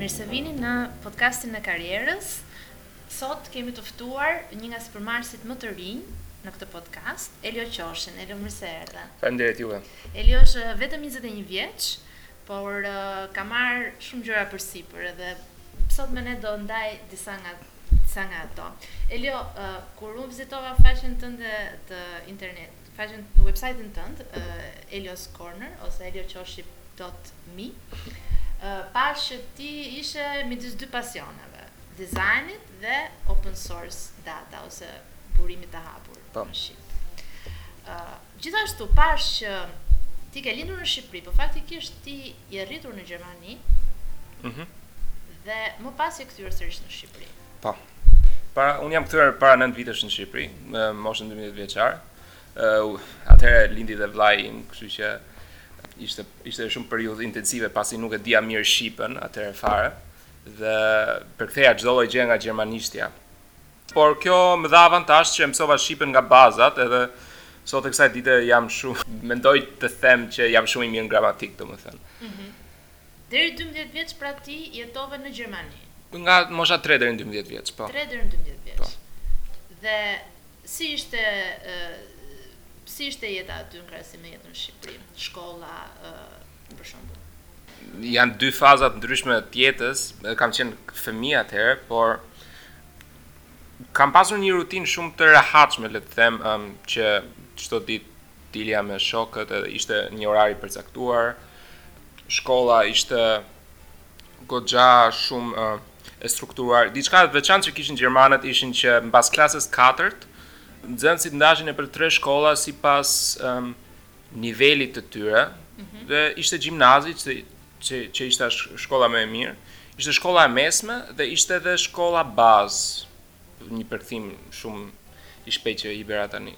Mirë se vini në podcastin e karrierës. Sot kemi të ftuar një nga sipërmarrësit më të rinj në këtë podcast, Elio Qoshin. Elio, mirë se erdhe. Faleminderit juve. Elio është vetëm 21 vjeç, Por ka marrë shumë gjëra përsipër edhe sot me ne do ndaj disa nga disa nga ato. Elio, uh, kur unë vizitova faqen tënde të internet, faqen të website-in tënd, uh, Elios Corner ose elioqoshi.me, uh, pashë që ti ishe midis dy pasioneve, dizajnit dhe open source data ose burimit të hapur po. në shqip. Uh, Gjithashtu pashë që ti ke lindur në Shqipëri, por faktikisht ti je rritur në Gjermani. Mhm. Mm dhe më pas je kthyer sërish në Shqipëri. Po. Para un jam kthyer para 9 vitesh në Shqipëri, në moshën 12 vjeçar. Uh, atëherë lindi dhe vllai im, kështu që ishte ishte shumë periudhë intensive pasi nuk e dija mirë shqipen atëherë fare dhe përktheja çdo lloj gjë nga gjermanishtja. Por kjo më dha avantazh që e mësova shqipen nga bazat edhe sot e kësaj dite jam shumë mendoj të them që jam shumë i mirë në gramatikë, domethënë. Mhm. Deri 12 vjeç pra ti jetove në Gjermani. Nga mosha 3 deri në 12 vjeç, po. 3 deri në 12 vjeç. Po. Dhe si ishte ë si ishte jeta aty në krahasim me jetën në Shqipëri, shkolla ë për shembull? Janë dy faza të ndryshme të jetës, kam qenë fëmijë atëherë, por Kam pasur një rutinë shumë të rehatshme, le të them, um, që çdo ditë dilja me shokët edhe ishte një orar i përcaktuar. Shkolla ishte goxha shumë uh, e strukturuar. Diçka e veçantë që kishin gjermanët ishin që mbas klasës 4 nxënësit ndaheshin nëpër tre shkolla sipas um, nivelit të tyre mm -hmm. dhe ishte gjimnazi që që që ishte shkolla më e mirë, ishte shkolla e mesme dhe ishte edhe shkolla bazë, një përkthim shumë i shpejtë që i bëra tani.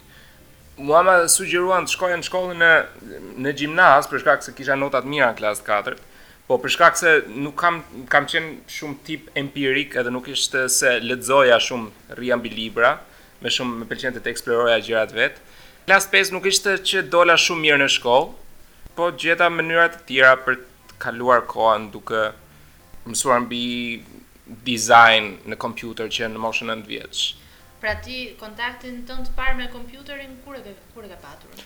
Mua më sugjeruan të shkoja në shkollën në në gjimnaz për shkak se kisha nota të mira në klasë të katërt. Po për shkak se nuk kam kam qenë shumë tip empirik, edhe nuk ishte se lexoja shumë rrija mbi libra, Më shumë më pëlqente të eksploroja gjërat vetë. Klasë 5 nuk ishte që dola shumë mirë në shkollë, po gjeta mënyra të tjera për të kaluar kohën duke mësuar mbi dizajn në kompjuter që në moshën 9 vjeç. Pra ti kontaktin tënd të parë me kompjuterin kur e ke kur e ke patur?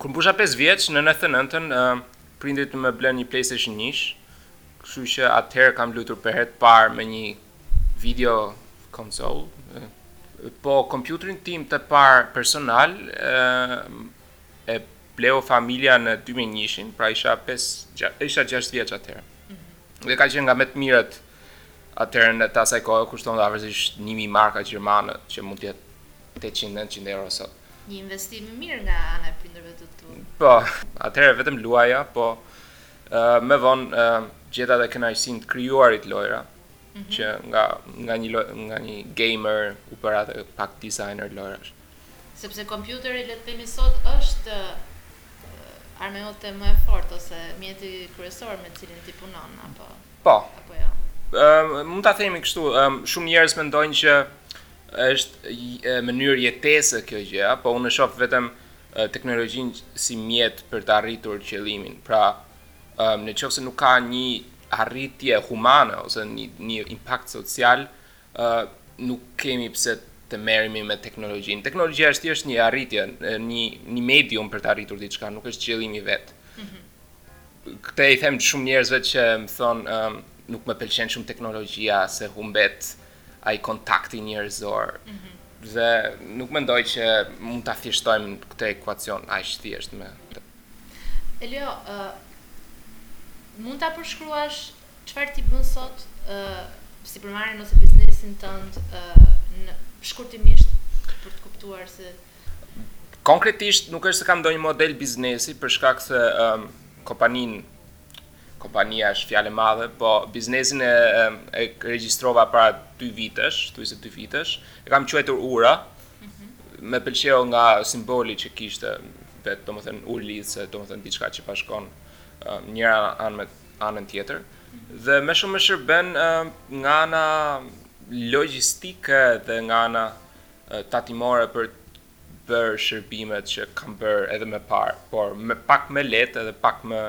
Kur mbusha 5 vjeç, në 99-ën, prindërit më blenë një PlayStation 1, kështu që atëherë kam luajtur për herë të parë me një Video console. Po kompjuterin tim të parë personal e bleu familja në 2001-shin, pra isha 5, isha 6 vjeç atëherë. Mm -hmm. Dhe ka qenë nga më të mirët atëherë në të asaj kohë kushtonte afërsisht 1000 marka gjermane që mund të jetë 800-900 euro sot. Një investim i mirë nga ana e prindërve të tu. Po, atëherë vetëm luaja, po uh, më vonë uh, gjeta dhe kënaqësinë të krijuarit lojra. që nga nga një nga një gamer u bëra edhe pak designer lojërash. Sepse kompjuteri le të themi sot është arma jote më e fortë ose mjeti kryesor me të cilin ti punon apo Po. Apo jo. Ëm mund ta themi kështu, ëm shumë njerëz mendojnë që është mënyrë jetese kjo gjë, po unë shoh vetëm teknologjinë si mjet për të arritur qëllimin. Pra, ëm në qoftë se nuk ka një arritje humane ose një impakt social, nuk kemi pse të merremi me teknologjinë. Teknologjia është thjesht një arritje, një një medium për të arritur diçka, nuk është qëllimi vet. Mm -hmm. Këtë i them shumë njerëzve që më thonë, um, nuk më pëlqen shumë teknologjia se humbet ai kontakti njerëzor. Mhm. Dhe nuk mendoj që mund ta thjeshtojmë këtë ekuacion aq thjesht me. Elio, ë mund ta përshkruash çfarë ti bën sot ë sipërmarrjen ose biznesin tënd ë në shkurtimisht për të kuptuar se konkretisht nuk është se kam ndonjë model biznesi për shkak se ë kompaninë Kompania është fjalë e madhe, po biznesin e e regjistrova para dy vitesh, thuajse dy vitesh. E kam quajtur Ura. Mm -hmm. Më pëlqeu nga simboli që kishte vetë, domethënë ura lidh, domethënë diçka që bashkon uh, njërën anë me anën tjetër. Mm -hmm. Dhe më shumë më shërben uh, nga ana logjistike dhe nga ana uh, tatimore për t'bërë shërbimet që kam bërë edhe më parë, por me pak më lehtë edhe pak më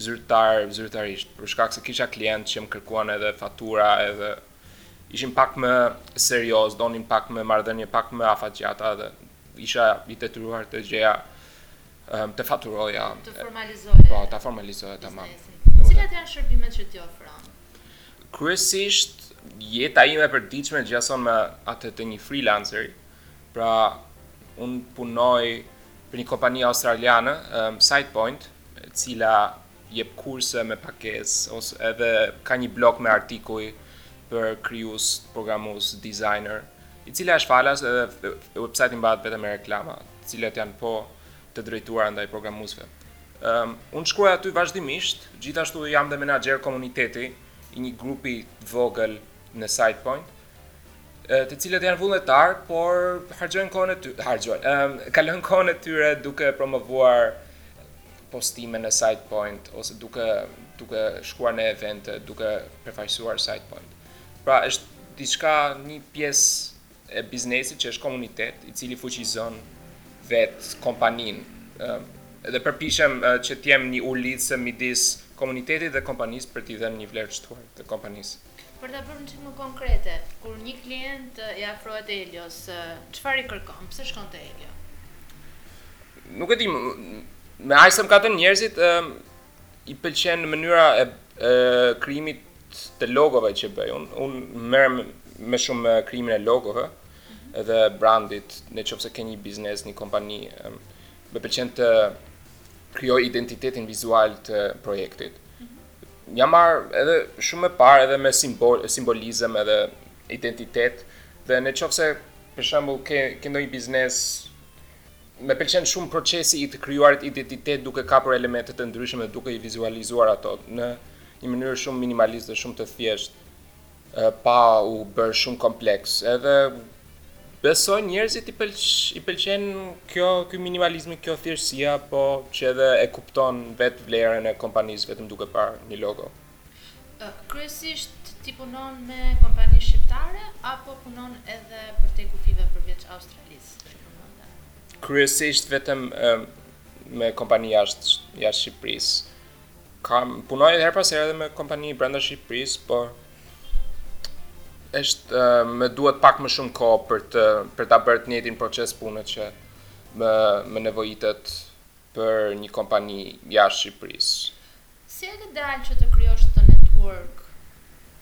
zyrtar zyrtarisht, për shkak se kisha klientë që më kërkuan edhe fatura edhe ishin pak më serioz, donin pak më marrëdhënie pak më afatgjata edhe isha i detyruar të gjeja um, të faturoja. Të formalizoja. Po, ta formalizoja tamam. Cilat janë shërbimet që ti ofron? Kryesisht jeta ime e përditshme ngjason me atë të një freelanceri. Pra, un punoj Për një kompani australiane, SitePoint, e cila jep kurse me pagesë ose edhe ka një blog me artikuj për krijues, programues, dizajner, e cila është falas edhe website-i mbahet vetëm me reklama, të cilat janë po të drejtuara ndaj programuesve. Um, unë shkruaj aty vazhdimisht, gjithashtu jam dhe menaxher komuniteti i një grupi të vogël në SitePoint, të cilët janë vullnetarë, por harxhojnë kohën e tyre, harxhojnë, um, kalojnë kohën e tyre duke promovuar postime në SitePoint ose duke duke shkuar në evente, duke përfaqësuar SitePoint. Pra është diçka një pjesë e biznesit që është komunitet, i cili fuqizon vetë kompaninë. Um, dhe përpishem uh, që të jem një urë lidhëse midis komunitetit dhe kompanisë për t'i dhënë një vlerë të shtuar të kompanisë. Për ta bërë një çik më konkrete, kur një klient i afrohet Elios, çfarë i kërkon? Pse shkon te Elio? Nuk e di, me aq sa më kanë thënë njerëzit, i pëlqen mënyra e, e krijimit të logove që bëj. Unë un merrem më shumë krijimin e logove mm -hmm. dhe brandit, në qoftë se ke një biznes, një kompani, më pëlqen të krijoj identitetin vizual të projektit. Mm -hmm. Jam marrë edhe shumë më parë edhe me simbol, simbolizëm edhe identitet dhe në qoftë se për shembull ke ke ndonjë biznes më pëlqen shumë procesi i të krijuarit identitet duke kapur elemente të ndryshme dhe duke i vizualizuar ato në një mënyrë shumë minimaliste, shumë të thjeshtë. pa u bërë shumë kompleks edhe besoj njerëzit i pëlqen i pëlqen kjo ky minimalizmi kjo thjeshtësia po që edhe e kupton vetë vlerën e kompanisë vetëm duke parë një logo kryesisht ti punon me kompani shqiptare apo punon edhe përtej kufijve përveç australisë që punon dhe kryesisht vetëm me kompani jashtë jashtë shqipërisë Kam punoj her pas herë dhe me kompani brenda Shqipërisë, por është më duhet pak më shumë kohë për të për ta bërë të njëjtin proces pune që më më nevojitet për një kompani jashtë Shqipërisë. Si ia ke dalë që të krijosh këtë network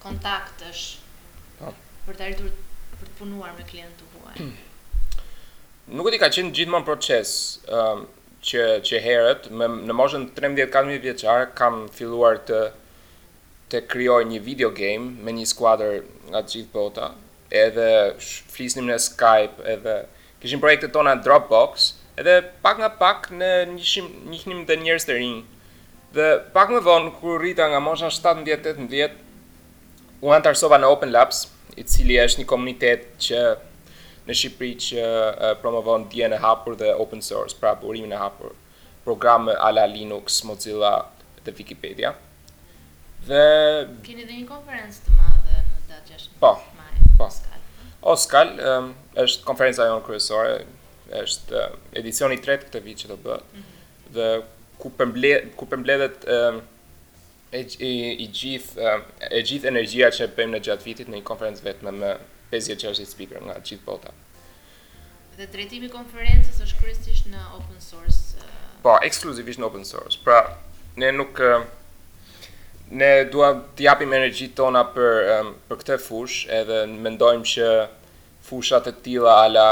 kontaktesh po. për të arritur për të punuar me klientë të huaj? Nuk e di, ka qenë gjithmonë proces. Ëm që që herët në, në moshën 13-14 vjeçar kam filluar të të krijoj një video game me një skuadër nga e gjithë bota, edhe flisnim në Skype, edhe kishim projektet tona në Dropbox, edhe pak nga pak në njëshim njihnim dhe njerëz të rinj. Dhe pak më vonë kur u rrita nga mosha 17-18 U anëtarësova në Open Labs, i cili është një komunitet që në Shqipëri që promovon dijen e hapur dhe open source, pra burimin e hapur, programe ala Linux, Mozilla dhe Wikipedia. Dhe keni dhe një konferencë të madhe në datë 16 po, maj. Po. OSCAL. OSCAL um, është konferenca jonë kryesore, është um, edicioni i tretë këtë vit që do bëhet. Mm -hmm. Dhe ku përmbledh ku përmbledhet um, e gjithë energjia që bëjmë ne gjatë vitit në një konferencë të vetme me pesëdhjetë gjashtëdhjetë spiker nga gjithë bota. Dhe drejtimi i konferencës është kryesisht në open source? Po, ekskluzivisht në open source. Pra, ne nuk ne duam të japim energjitë tona për për këtë fushë, edhe mendojmë që fusha të tilla ala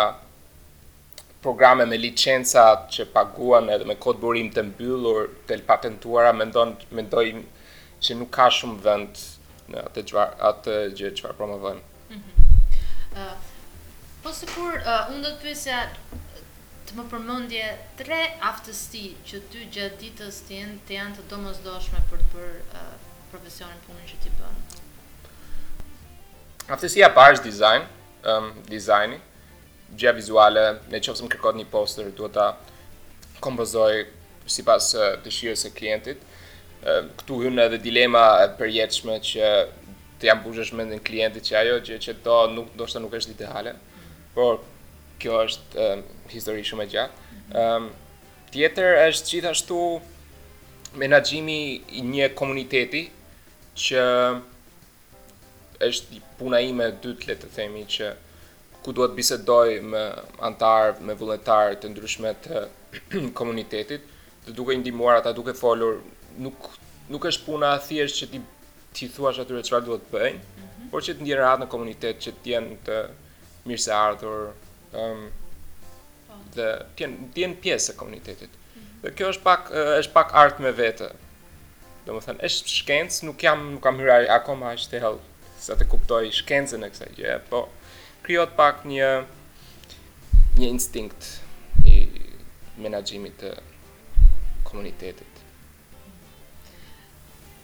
programe me licenca që paguhen edhe me kod burim të mbyllur, të patentuara, mendon mendoj që nuk ka shumë vend në atë gjë atë gjë çfarë promovojmë. Mm -hmm. uh, po sikur uh, unë do të të pyesja të më përmendje tre aftësi që ty gjatë ditës të jenë të janë të domosdoshme për të bërë uh, profesionin punën që ti bën. Aftësia e parë është dizajn, um, dizajni. Gjëja vizuale, në qoftë se më kërkohet një poster, duhet ta kompozoj sipas dëshirës së klientit. Këtu hyn edhe dilema e përjetshme që t'ia mbushësh mendin klientit që ajo gjë që do ndoshta nuk është ideale, por kjo është um, histori shumë e gjatë. Um, tjetër është gjithashtu menaxhimi i një komuniteti që është puna ime e dytë le të themi që ku duhet të bisedoj me anëtarë, me vullnetarë të ndryshëm të komunitetit, dhe duke i ndihmuar ata duke folur, nuk nuk është puna thjesht që ti t'u thuash atyre çfarë duhet të bëjnë, mm -hmm. por që të ndihen rehat në komunitet, që të jenë të mirë se ardhur, ëm um, dhe të jenë të jenë pjesë e komunitetit. Mm -hmm. Dhe kjo është pak është pak art me vete. Domethënë, është shkencë, nuk jam nuk kam hyrë akoma aq thellë sa të kuptoj shkencën e kësaj gjëje, po krijohet pak një një instinkt i menaxhimit të komunitetit.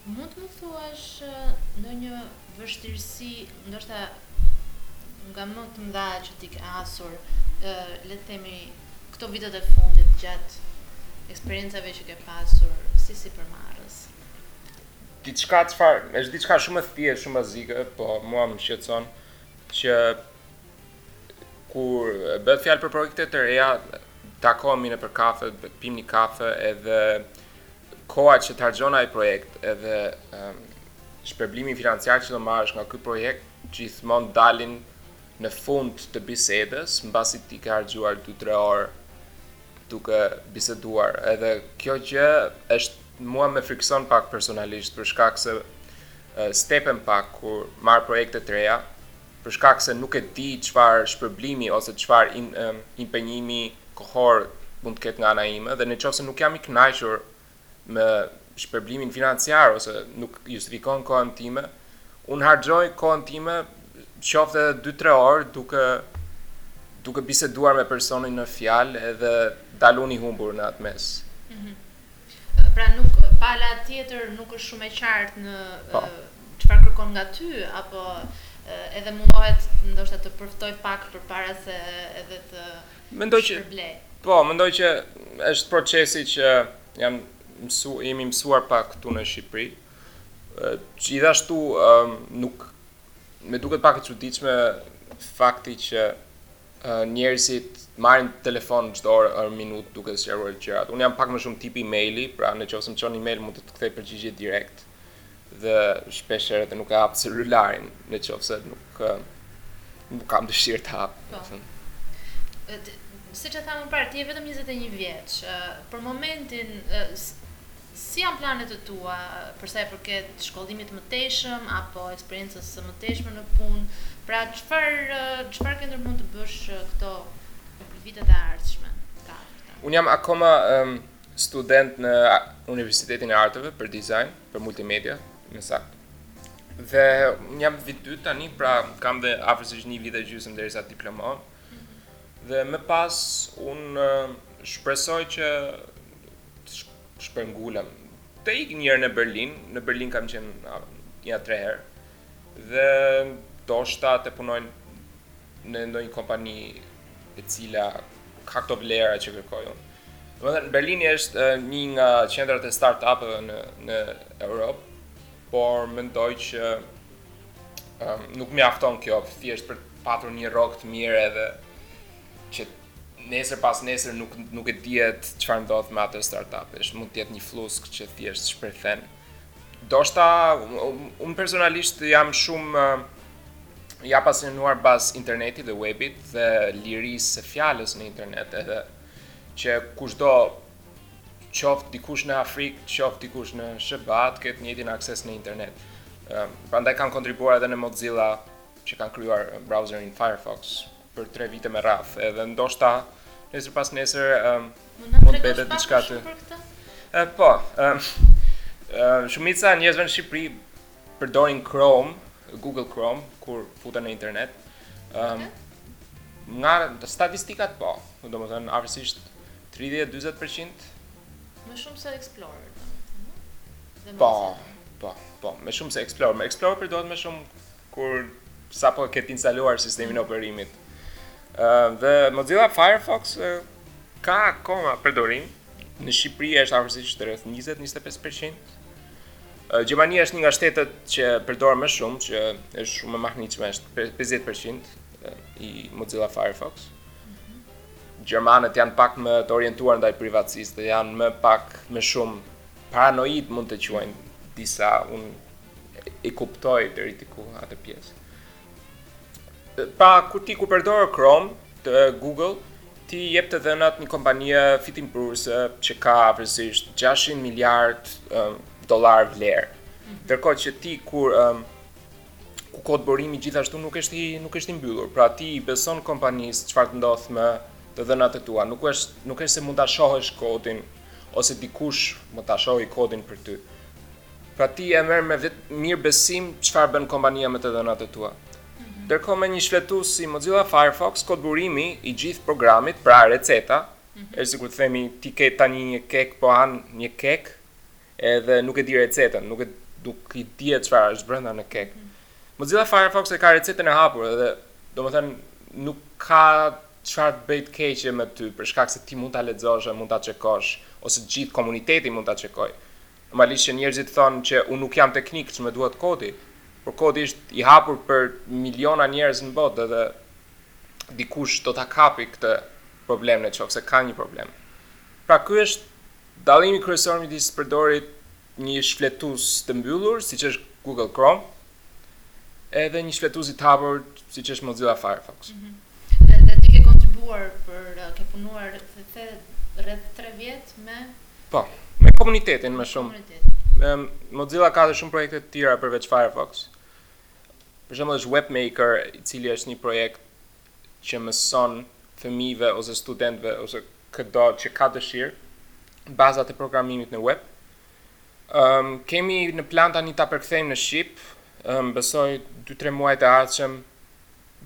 Mund të më thuash ndonjë vështirësi, ndoshta nga më të mëdhatë që ti ke hasur, le të themi këto vitet e fundit gjatë eksperiencave që ke pasur si sipërmarrës? diçka çfarë është diçka shumë e thjeshtë, shumë bazike, po mua më shqetëson që kur bëhet fjalë për projekte të reja, takohemi nëpër kafe, pimë një kafe edhe koha që të harxhon ai projekt edhe um, shpërblimi financiar që do marrësh nga ky projekt gjithmonë dalin në fund të bisedës, mbasi ti ke harxhuar 2-3 orë duke biseduar. Edhe kjo gjë është Mua më frikëson pak personalisht për shkak se stepem pak kur marr projekte të reja, për shkak se nuk e di çfarë shpërblimi ose çfarë impenjimi kohor mund të ketë nga ana ime dhe në qoftë se nuk jam i kënaqur me shpërblimin financiar ose nuk justifikon kohën time, unë harxhoj kohën time qoftë edhe dy tre orë duke duke biseduar me personin në fjalë edhe dal unë i humbur në atë mes. Pra nuk pala tjetër nuk është shumë e qartë në po. çfarë kërkon nga ty apo edhe mundohet ndoshta të përfitojë pak përpara se edhe të shpërblejë. Po, mendoj që është procesi që jam mësu, jemi mësuar pak këtu në Shqipëri. Gjithashtu um, më duket pak e çuditshme fakti që Njerëzit të marrin telefon çdo orë e minutë duke sqaruar gjërat. Unë jam pak më shumë tipi maili, pra në qoftë se më çon email mund të të kthej përgjigje direkt dhe shpesh herë edhe nuk e hap celularin në qoftë se nuk nuk kam dëshirë të hap. Po. Siç e thashë më parë, ti je vetëm 21 vjeç. Për momentin Si janë planet e tua për sa i përket shkollimit të mëtejshëm apo eksperiencës së mëtejshme në punë? Pra çfarë çfarë ke ndërmend të bësh këto vitet e ardhshme, të afërta? Unë jam akoma student në Universitetin e Arteve për dizajn, për multimedia, më saktë. Dhe unë jam vit i dytë tani, pra kam dhe afërsisht një vit e gjysmë derisa të diplomohem. Mhm. Dhe më pas unë shpresoj që shpërngulem të ik njëherë në Berlin, në Berlin kam qenë ja tre herë. Dhe ndoshta të punoj në ndonjë kompani e cila ka këto vlera që kërkoj unë. Domethënë Berlini është uh, një nga qendrat e startup-eve në në Europë, por mendoj që um, nuk mjafton kjo thjesht për të patur një rrogë të mirë edhe që Nesër pasnesër nuk nuk e dihet çfarë ndodh me atë startup. Është mund të jetë një flluskë që thjesht shpërthen. Ndoshta unë personalisht jam shumë i apasionuar pas internetit dhe webit dhe lirisë së fjalës në internet edhe që kushdo qoftë dikush në Afrikë, qoftë dikush në SHBA të ketë njëjtin akses në internet. Prandaj kam kontribuar edhe në Mozilla që kanë krijuar browserin Firefox, për tre vite me radhë, edhe ndoshta nesër pas nesër mund të bëhet diçka të për këtë. E, po, e, e, shumica e njerëzve në Shqipëri përdorin Chrome, Google Chrome kur futen në internet. Ëm um, nga statistikat po, domethënë afërsisht 30-40% më shumë se Explorer. Dhe po, po, po, më shumë se Explorer. Explorer përdoret më shumë kur sapo ke instaluar sistemin e operimit. Ëh dhe Mozilla Firefox ka akoma përdorim. Në Shqipëri është afërsisht rreth 20-25%. Gjermania është një nga shtetet që përdor më shumë, që është shumë e mahnitshme, është 50% e Mozilla Firefox. Gjermanët janë pak më të orientuar ndaj privatësisë dhe janë më pak më shumë paranoidë mund të quajnë disa unë i kuptoj deri diku atë pjesë. Pra, kur ti ku përdor Chrome të Google, ti jep të dhënat një kompanie fitimprurëse që ka afërsisht 600 miliard um, dollarë vlerë. Mhm. Ndërkohë që ti kur um, ku kodburimi gjithashtu nuk është i nuk është i mbyllur. Pra ti i beson kompanisë çfarë të ndodh me të dhënat e tua. Nuk është nuk është se mund ta shohësh kodin ose dikush mund ta shohë kodin për ty. Pra ti e merr me mirëbesim çfarë bën kompania me të dhënat e tua. Ndërkohë me një shfletues si Mozilla Firefox, kodburimi i gjithë programit, pra receta, mhm. është sikur të themi ti ke tani një kek po han një kek, edhe nuk e di recetën, nuk e nuk e di çfarë është brenda në kek. Mhm. Mozilla Firefox e ka recetën e hapur edhe domethënë nuk ka çfarë të bëjë të keqe me ty për shkak se ti mund ta lexosh, mund ta çekosh ose gjithë komuniteti mund ta çekojë. Normalisht që njerëzit thonë që unë nuk jam teknik, ç'më duhet kodi, por kodi është i hapur për miliona njerëz në botë dhe dikush do ta kapë këtë problem në qoftë se ka një problem. Pra ky është dallimi kryesor midis përdorimit një shfletues të mbyllur, siç është Google Chrome, edhe një shfletues i hapur siç është Mozilla Firefox. Mm -hmm. Dhe, dhe ti ke kontribuar për uh, ke punuar rreth 3 vjet me Po, me komunitetin më shumë. Komunitetin. Mozilla ka dhe shumë projekte të tjera përveç Firefox. Për shembull është Webmaker, i cili është një projekt që mëson fëmijëve ose studentëve ose këdo që ka dëshirë bazat e programimit në web. Ëm kemi në plan tani ta përkthejmë në shqip, ëm besoj dy tre muajt e ardhshëm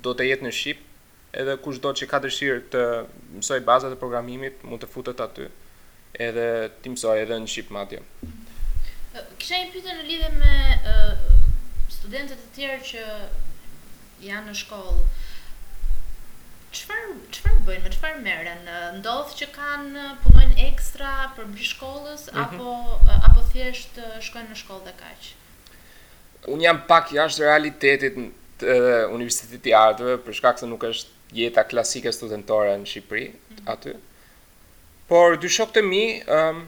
do të jetë në shqip, edhe kushdo që ka dëshirë të mësojë bazat e programimit mund të futet aty edhe t'i mësojë edhe në shqip madje. Kisha një pyetje në lidhje me studentët e tjerë që Janë në shkollë. Çfarë çfarë bëjnë, me çfarë merren? Ndodh që kanë punojnë ekstra përmbi shkollës mm -hmm. apo apo thjesht shkojnë në shkollë dhe kaq? Unë jam pak jashtë realitetit të Universitetit të Arteve për shkak se nuk është jeta klasike studentore në Shqipëri mm -hmm. aty. Por dy shokët e mi um,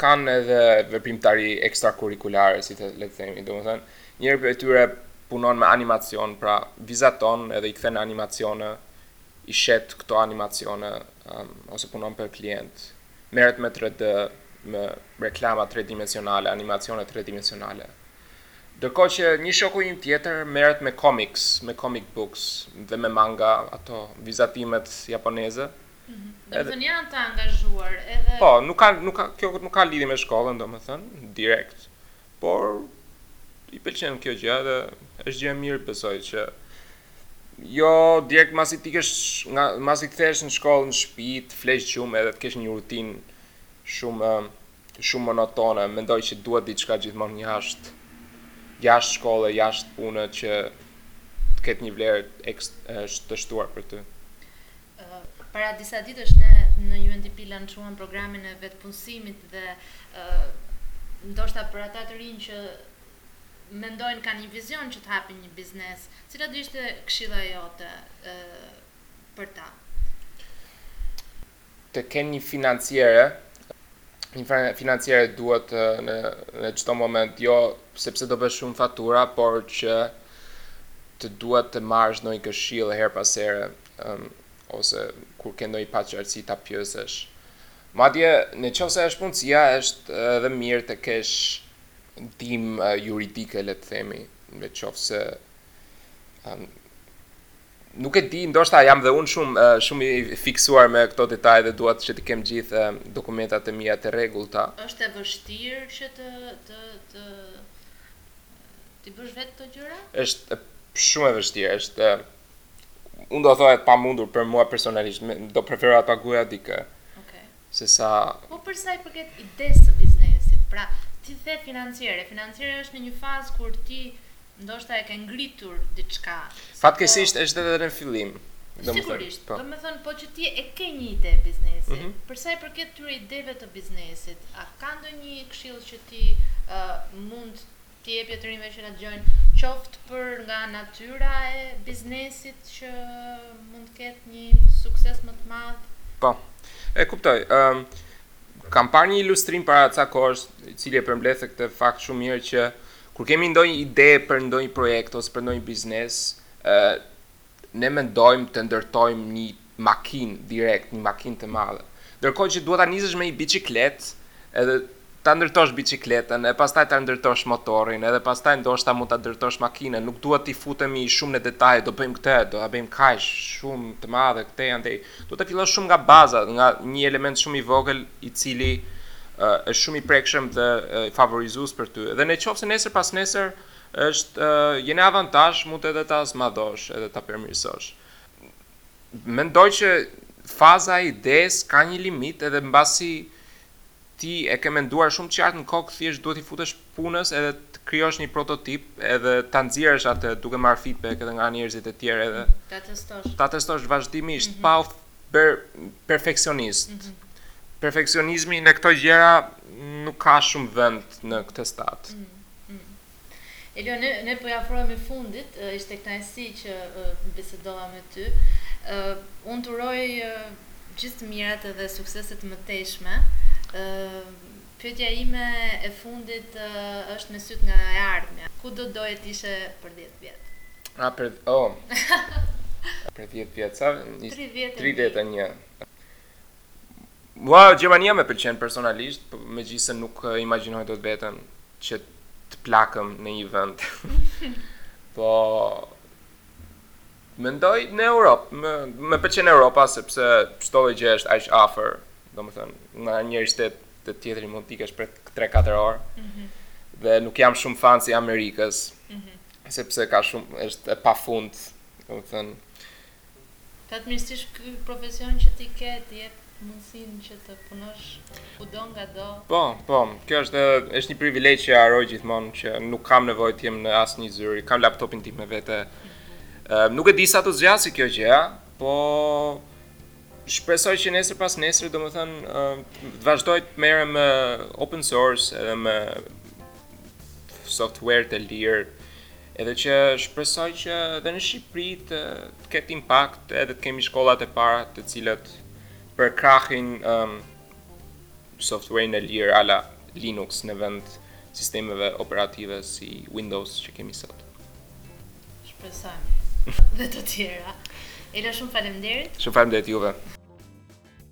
kanë edhe veprimtari ekstrakurrikulare, si le të themi, domethënë, njëri prej tyre punon me animacion, pra vizaton edhe i kthen animacione, i shet këto animacione um, ose punon për klientë, merret me 3D, me reklama tridimensionale, animacione tridimensionale. Ndërkohë që një shoku im tjetër merret me comics, me comic books dhe me manga, ato vizatimet japoneze. Domethënë janë të angazhuar edhe Po, nuk ka nuk ka kjo nuk ka lidhje me shkollën domethënë direkt, por i pëlqen kjo gjë dhe është gjë e mirë besoj që jo direkt mbasi të ikësh nga mbasi kthehesh në shkollë në shtëpi të flesh gjumë edhe të kesh një rutinë shumë Shumë monotone, mendoj që duhet diçka gjithmonë jashtë jashtë shkolle, jashtë pune që të ketë një vlerë të shtuar për ty. Para disa ditësh ne në UNDP lançuam programin e vetëpunësimit dhe ndoshta për ata të rinj që mendojnë kanë një vizion që të hapin një biznes, cila do ishte këshilla jote për ta? të kenë një financiere, një financiere duhet në në çdo moment, jo sepse do bësh shumë fatura, por që të duhet të marrësh ndonjë këshillë herë pas here, um, ose kur ke ndonjë paqartësi ta pyesësh. Madje, në qoftë se është mundësia, është edhe mirë të kesh ndihmë juridike, le të themi, në qoftë se um, Nuk e di, ndoshta jam dhe unë shumë shumë i fiksuar me këto detaje dhe dua që të kem gjithë dokumentat e mia të rregullta. Është e vështirë që të të t'i bësh vetë këto gjëra? Është shumë e vështirë, është unë do thoja e pamundur për mua personalisht, do preferoja të paguaja dikë. Okej. Okay. se sa Po për sa i përket idesë së biznesit, pra ti the financiere, financiere është në një fazë kur ti ndoshta e ke ngritur diçka, sepse Fatkeqësisht është edhe në fillim, domethënë, Sigurisht, po. domethënë po që ti e ke një ide biznesi, për sa i përket këtyre ideve të biznesit, a ka ndonjë këshillë që ti ë mund t'i japësh të rinjve që na dëgjojnë, qoftë për nga natyra e biznesit që mund të ketë një sukses më të madh. Po. E kuptoj. Ë um, kam parë një ilustrim para ca kohësh, i cili e përmbledhte këtë fakt shumë mirë që kur kemi ndonjë ide për ndonjë projekt ose për ndonjë biznes, ë uh, ne mendojmë të ndërtojmë një makinë direkt, një makinë të madhe. Ndërkohë që duhet ta nisësh me një biçikletë, edhe ta ndërtosh biçikletën, e pastaj ta ndërtosh motorin, edhe pastaj ndoshta mund ta ndërtosh makinën, nuk duhet t'i futemi shumë në detaje, do bëjmë këtë, do ta bëjmë kaq, shumë të madhe këtë andej. Duhet ta fillosh shumë nga baza, nga një element shumë i vogël i cili është shumë i prekshëm dhe favorizues për ty. Dhe në qoftë se nesër pasnesër Është je në avantazh mund edhe ta zmadhosh edhe ta përmirësosh mendoj që faza e idesë ka një limit edhe mbasi ti e ke menduar shumë qartë në kokë thjesht duhet t'i futesh punës edhe të krijosh një prototip edhe ta nxjerrësh atë duke marrë feedback edhe nga njerëzit e tjerë edhe ta testosh ta testosh vazhdimisht mm -hmm. pa u bërë perfeksionist mm -hmm. perfeksionizmi në këto gjëra nuk ka shumë vend në këtë stad mm -hmm. Elio, ne, ne po i afrohemi fundit, ishte kënaqësi që bisedova me ty. Unë të uroj gjithë të mirat edhe suksese të mëtejshme. Pyetja ime e fundit është me sytë nga e ardhmja. Ku do doje të ishe për 10 vjet? A për oh. për 10 vjet, sa? 31. 31. Ua, wow, Gjermania më pëlqen personalisht, po megjithëse nuk eh, imagjinoj dot veten që të plakem në një vend. po, mendoj në Europë, më, më pëlqen Europa, sepse çdo gjë është aq afër, domethënë, nga njëri shtet te tjetri mund t'ikësh për 3-4 orë, mm -hmm. dhe nuk jam shumë fans i Amerikës, mm -hmm. sepse ka shumë, është e pafund, domethënë, Fatmirësisht ky profesion që ti ke të jep mundësinë që të punosh kudo ngado. Po, po, kjo është është një privilegj që harroj gjithmonë që nuk kam nevojë të jem në asnjë zyrë, kam laptopin tim me vete. Uh, nuk e di sa të zgjasë kjo gjëja, po shpresoj që nesër pas nesër, do më thënë, të vazhdoj të merrem me open source edhe me software të lirë, Edhe që shpresoj që dhe në Shqipëri të ketë impakt edhe të kemi shkollat e para të cilat përkrahin um, software-in e lirë ala Linux në vend sistemeve operative si Windows që kemi sot. Shpresojmë dhe të tjera. Ela shumë faleminderit. Shumë faleminderit juve.